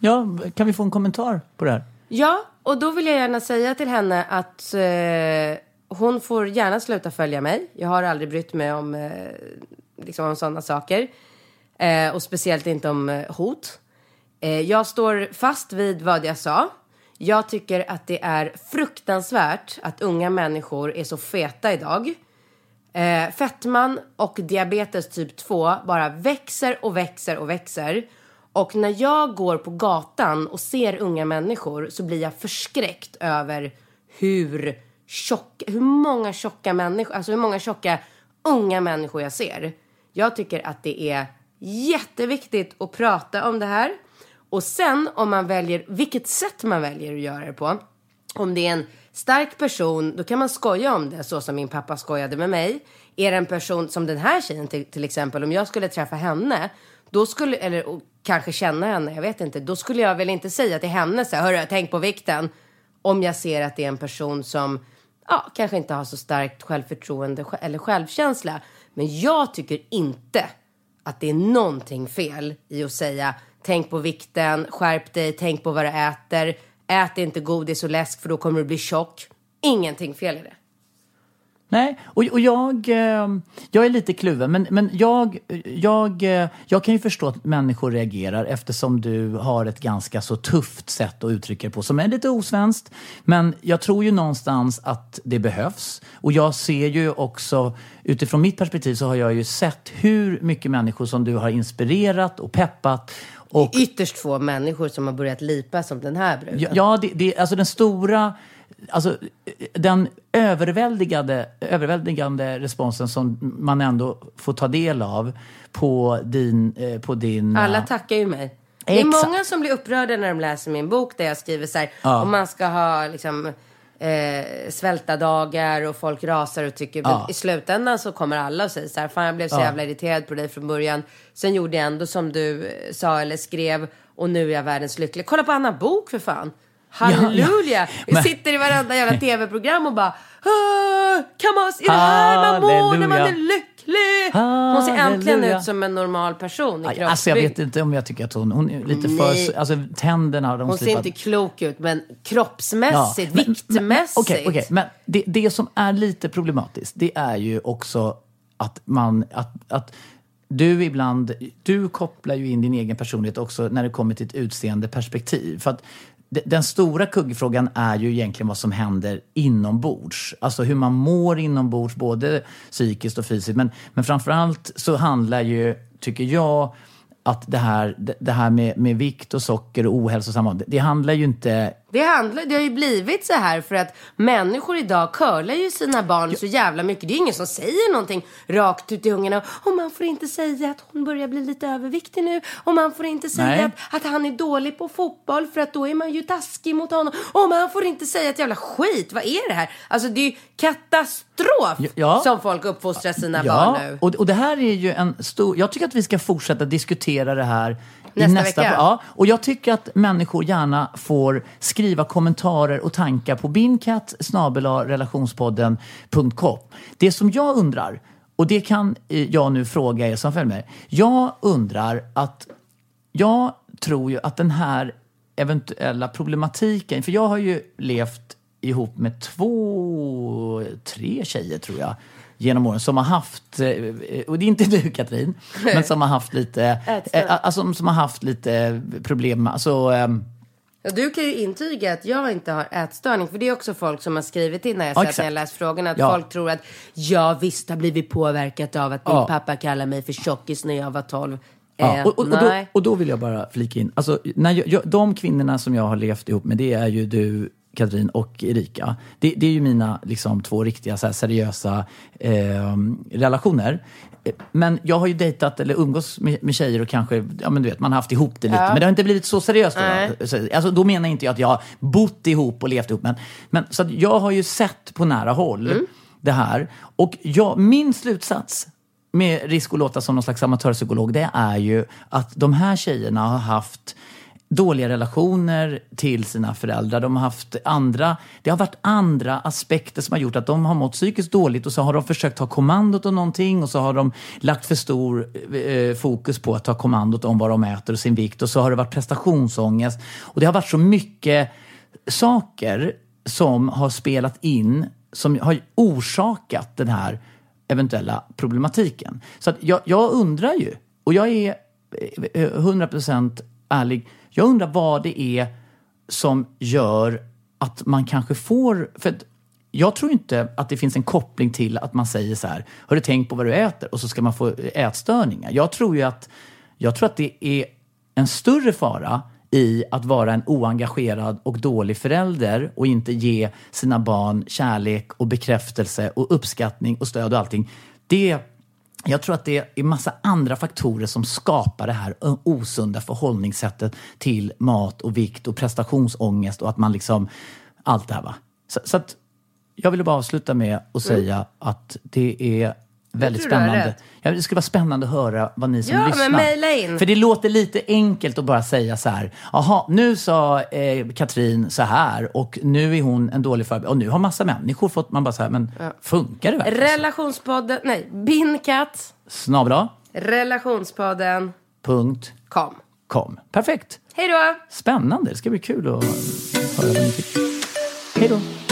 Ja, kan vi få en kommentar på det här? Ja, och då vill jag gärna säga till henne att eh, hon får gärna sluta följa mig. Jag har aldrig brytt mig om, eh, liksom om sådana saker. Eh, och speciellt inte om eh, hot. Eh, jag står fast vid vad jag sa. Jag tycker att det är fruktansvärt att unga människor är så feta idag. Eh, fettman och diabetes typ 2 bara växer och växer och växer. Och när jag går på gatan och ser unga människor så blir jag förskräckt över hur tjocka, hur många tjocka människor, alltså hur många tjocka unga människor jag ser. Jag tycker att det är jätteviktigt att prata om det här. Och sen om man väljer, vilket sätt man väljer att göra det på. Om det är en stark person, då kan man skoja om det så som min pappa skojade med mig. Är det en person som den här tjejen till, till exempel, om jag skulle träffa henne, då skulle, eller kanske känna henne, jag vet inte, då skulle jag väl inte säga till henne så här, hörru, tänk på vikten. Om jag ser att det är en person som, ja, kanske inte har så starkt självförtroende eller självkänsla. Men jag tycker inte att det är någonting fel i att säga tänk på vikten, skärp dig, tänk på vad du äter, ät inte godis och läsk för då kommer du bli tjock. Ingenting fel i det. Nej, och, och jag, eh, jag är lite kluven. Men, men jag, jag, eh, jag kan ju förstå att människor reagerar eftersom du har ett ganska så tufft sätt att uttrycka det på som är lite osvenskt. Men jag tror ju någonstans att det behövs. Och jag ser ju också, utifrån mitt perspektiv så har jag ju sett hur mycket människor som du har inspirerat och peppat. Och, Ytterst få människor som har börjat lipa som den här bruden. Ja, ja det, det, alltså den stora, alltså den överväldigande, överväldigande responsen som man ändå får ta del av på din, eh, på din Alla eh, tackar ju mig. Det är Exakt. många som blir upprörda när de läser min bok där jag skriver så här, Ja. om man ska ha liksom eh, svälta dagar och folk rasar och tycker, men Ja. i slutändan så kommer alla och säger så här, fan jag blev så Ja. jävla irriterad på dig från början. Sen gjorde jag ändå som du eh, sa eller skrev och nu är jag världens lycklig. Kolla på Anna Bok för fan. Halleluja! Vi sitter i varenda jävla tv-program och bara "Ah, Come on, är det här man mår när man är lycklig? Hon ser äntligen ut som en normal person i Aj, Alltså jag vet inte om jag tycker att hon, hon är lite Nej. för... Alltså tänderna har de Hon ser inte klok ut, men kroppsmässigt, men- viktmässigt. Okej, okej. men det, det som är lite problematiskt, det är ju också att man... Att, att du ibland... Du kopplar ju in din egen personlighet också när det kommer till ett utseende perspektiv. För att den stora kuggfrågan är ju egentligen vad som händer inombords. Alltså hur man mår inombords, både psykiskt och fysiskt. Men, men framförallt så handlar ju, tycker jag, att det här, det, här med, med vikt och socker och ohälsosamma, det, det handlar ju inte det, handlar, det har ju blivit så här för att människor idag curlar ju sina barn så jävla mycket. Det är ingen som säger någonting rakt ut i ungarna. Och man får inte säga att hon börjar bli lite överviktig nu. Och man får inte säga Nej. att, att han är dålig på fotboll för att då är man ju taskig mot honom. Och man får inte säga ett jävla skit. Vad är det här? Alltså det är ju katastrof Ja. som folk uppfostrar sina Ja, barn nu. och, och det här är ju en stor... Jag tycker att vi ska fortsätta diskutera det här Nästa nästa vecka. Ja, och jag tycker att människor gärna får skriva kommentarer och tankar på binkat relationspodden.com. Det som jag undrar, och det kan eh, jag nu fråga er som följer med. Jag undrar att jag tror ju att den här eventuella problematiken, för jag har ju levt ihop med två, tre tjejer tror jag genom åren som har haft, eh, och det är inte du Katrin, men som har haft lite, eh, alltså, som har haft lite problem, alltså ehm, Ja, du kan ju intyga att jag inte har ätstörning. För det är också folk som har skrivit in när jag Ja, sett när jag läst frågorna. Att Ja. folk tror att jag visst har blivit påverkat av att min Ja. pappa kallade mig för tjockis när jag var 12. Ja, Eh, och, och, och, då, och då vill jag bara flika in. Alltså, när jag, jag, de kvinnorna som jag har levt ihop med, det är ju du, Katrin och Erika. Det, det är ju mina liksom, två riktiga så här, seriösa eh, relationer. Men jag har ju dejtat eller umgås med, med tjejer och kanske, ja men du vet, man har haft ihop det lite. Men det har inte blivit så seriöst. Då. Så, Alltså, då menar inte jag att jag har bott ihop och levt ihop. Men, men, så jag har ju sett på nära håll Mm. det här. Och jag, min slutsats med risk att låta som någon slags amatörpsykolog, det är ju att de här tjejerna har haft dåliga relationer till sina föräldrar. De har haft andra, det har varit andra aspekter som har gjort att de har mått psykiskt dåligt och så har de försökt ta kommandot om någonting och så har de lagt för stor eh, fokus på att ta kommandot om vad de äter och sin vikt och så har det varit prestationsångest. Och det har varit så mycket saker som har spelat in som har orsakat den här eventuella problematiken. Så att jag, jag undrar ju, och jag är eh, 100% ärlig, jag undrar vad det är som gör att man kanske får... För jag tror inte att det finns en koppling till att man säger så här, har du tänkt på vad du äter? Och så ska man få ätstörningar. Jag tror ju att, jag tror att det är en större fara i att vara en oengagerad och dålig förälder och inte ge sina barn kärlek och bekräftelse och uppskattning och stöd och allting. Det jag tror att det är massa andra faktorer som skapar det här osunda förhållningssättet till mat och vikt och prestationsångest och att man liksom, allt det här va. Så, så att jag ville bara avsluta med att säga mm. att det är väldigt spännande. Ja, det skulle vara spännande att höra vad ni som ja, lyssnar. Men mejla in. För det låter lite enkelt att bara säga så här. Jaha, nu sa eh, Katrin så här och nu är hon en dålig förebild. Och nu har massa människor fått, man bara så här, men ja. funkar det verkligen? Relationspodden, nej, Binkat. Snabla. Relationspodden. Punkt. Kom. Kom. Perfekt. Hej då. Spännande. Det ska bli kul att höra vad ni tycker. Hej då.